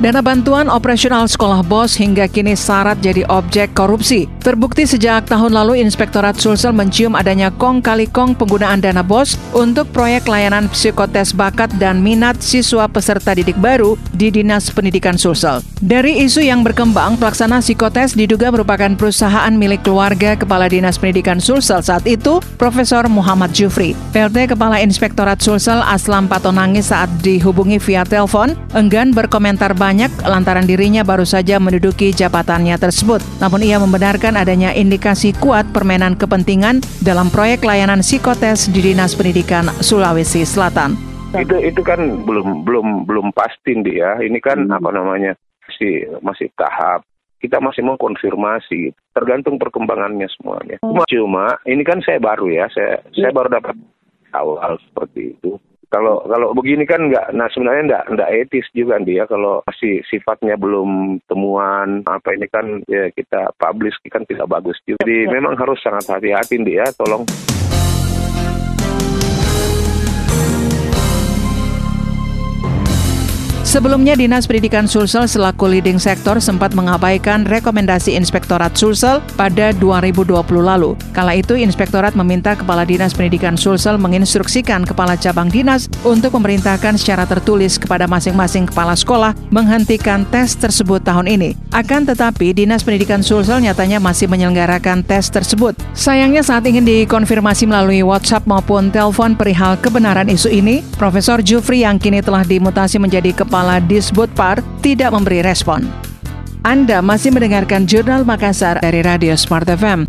Dana bantuan operasional sekolah bos hingga kini syarat jadi objek korupsi. Terbukti sejak tahun lalu Inspektorat Sulsel mencium adanya kong kali kong penggunaan dana bos untuk proyek layanan psikotes bakat dan minat siswa peserta didik baru di Dinas Pendidikan Sulsel. Dari isu yang berkembang, pelaksana psikotes diduga merupakan perusahaan milik keluarga Kepala Dinas Pendidikan Sulsel saat itu, Profesor Muhammad Jufri. PLT Kepala Inspektorat Sulsel Aslam Patonangis saat dihubungi via telepon, enggan berkomentar banyak banyak lantaran dirinya baru saja menduduki jabatannya tersebut. Namun ia membenarkan adanya indikasi kuat permainan kepentingan dalam proyek layanan psikotes di Dinas Pendidikan Sulawesi Selatan. Itu itu kan belum belum belum pasti dia. Ini kan hmm. apa namanya masih masih tahap kita masih mau konfirmasi tergantung perkembangannya semuanya. Cuma, cuma ini kan saya baru ya, saya ya. saya baru dapat awal seperti itu kalau kalau begini kan nggak, nah sebenarnya nggak nggak etis juga dia kalau masih sifatnya belum temuan apa ini kan ya kita publish kan tidak bagus juga. Jadi memang harus sangat hati-hati dia, tolong. Sebelumnya, Dinas Pendidikan Sulsel selaku leading sektor sempat mengabaikan rekomendasi Inspektorat Sulsel pada 2020 lalu. Kala itu, Inspektorat meminta Kepala Dinas Pendidikan Sulsel menginstruksikan Kepala Cabang Dinas untuk memerintahkan secara tertulis kepada masing-masing kepala sekolah menghentikan tes tersebut tahun ini. Akan tetapi, Dinas Pendidikan Sulsel nyatanya masih menyelenggarakan tes tersebut. Sayangnya saat ingin dikonfirmasi melalui WhatsApp maupun telepon perihal kebenaran isu ini, Profesor Jufri yang kini telah dimutasi menjadi Kepala Kepala Disbudpar tidak memberi respon. Anda masih mendengarkan Jurnal Makassar dari Radio Smart FM.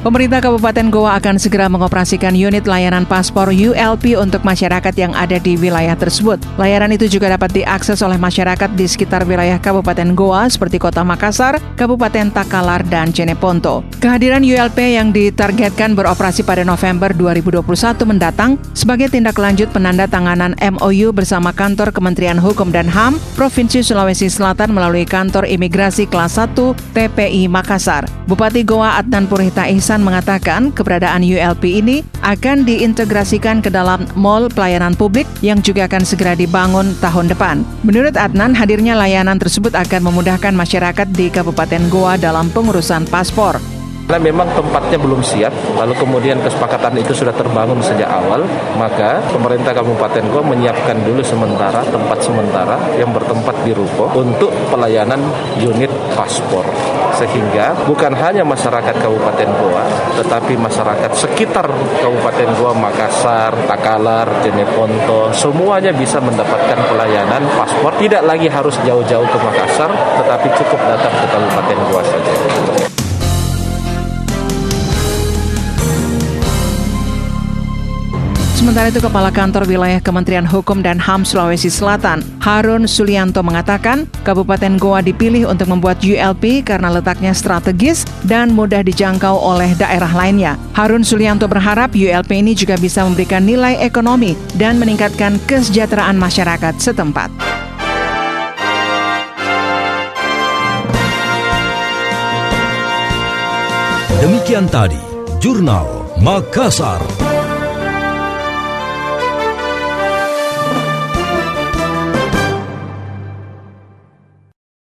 Pemerintah Kabupaten Goa akan segera mengoperasikan unit layanan paspor ULP untuk masyarakat yang ada di wilayah tersebut. Layanan itu juga dapat diakses oleh masyarakat di sekitar wilayah Kabupaten Goa seperti Kota Makassar, Kabupaten Takalar, dan Jeneponto. Kehadiran ULP yang ditargetkan beroperasi pada November 2021 mendatang sebagai tindak lanjut penandatanganan MOU bersama Kantor Kementerian Hukum dan HAM Provinsi Sulawesi Selatan melalui Kantor Imigrasi Kelas 1 TPI Makassar. Bupati Goa Adnan Purita Ihsan Ihsan mengatakan keberadaan ULP ini akan diintegrasikan ke dalam mall pelayanan publik yang juga akan segera dibangun tahun depan. Menurut Adnan, hadirnya layanan tersebut akan memudahkan masyarakat di Kabupaten Goa dalam pengurusan paspor. Karena memang tempatnya belum siap, lalu kemudian kesepakatan itu sudah terbangun sejak awal, maka pemerintah Kabupaten Goa menyiapkan dulu sementara tempat sementara yang bertempat di Ruko untuk pelayanan unit paspor. Sehingga bukan hanya masyarakat Kabupaten Goa, tetapi masyarakat sekitar Kabupaten Goa, Makassar, Takalar, Jeneponto, semuanya bisa mendapatkan pelayanan paspor. Tidak lagi harus jauh-jauh ke Makassar, tetapi cukup datang ke Kabupaten Goa saja. Sementara itu Kepala Kantor Wilayah Kementerian Hukum dan HAM Sulawesi Selatan, Harun Sulianto mengatakan, Kabupaten Goa dipilih untuk membuat ULP karena letaknya strategis dan mudah dijangkau oleh daerah lainnya. Harun Sulianto berharap ULP ini juga bisa memberikan nilai ekonomi dan meningkatkan kesejahteraan masyarakat setempat. Demikian tadi, Jurnal Makassar.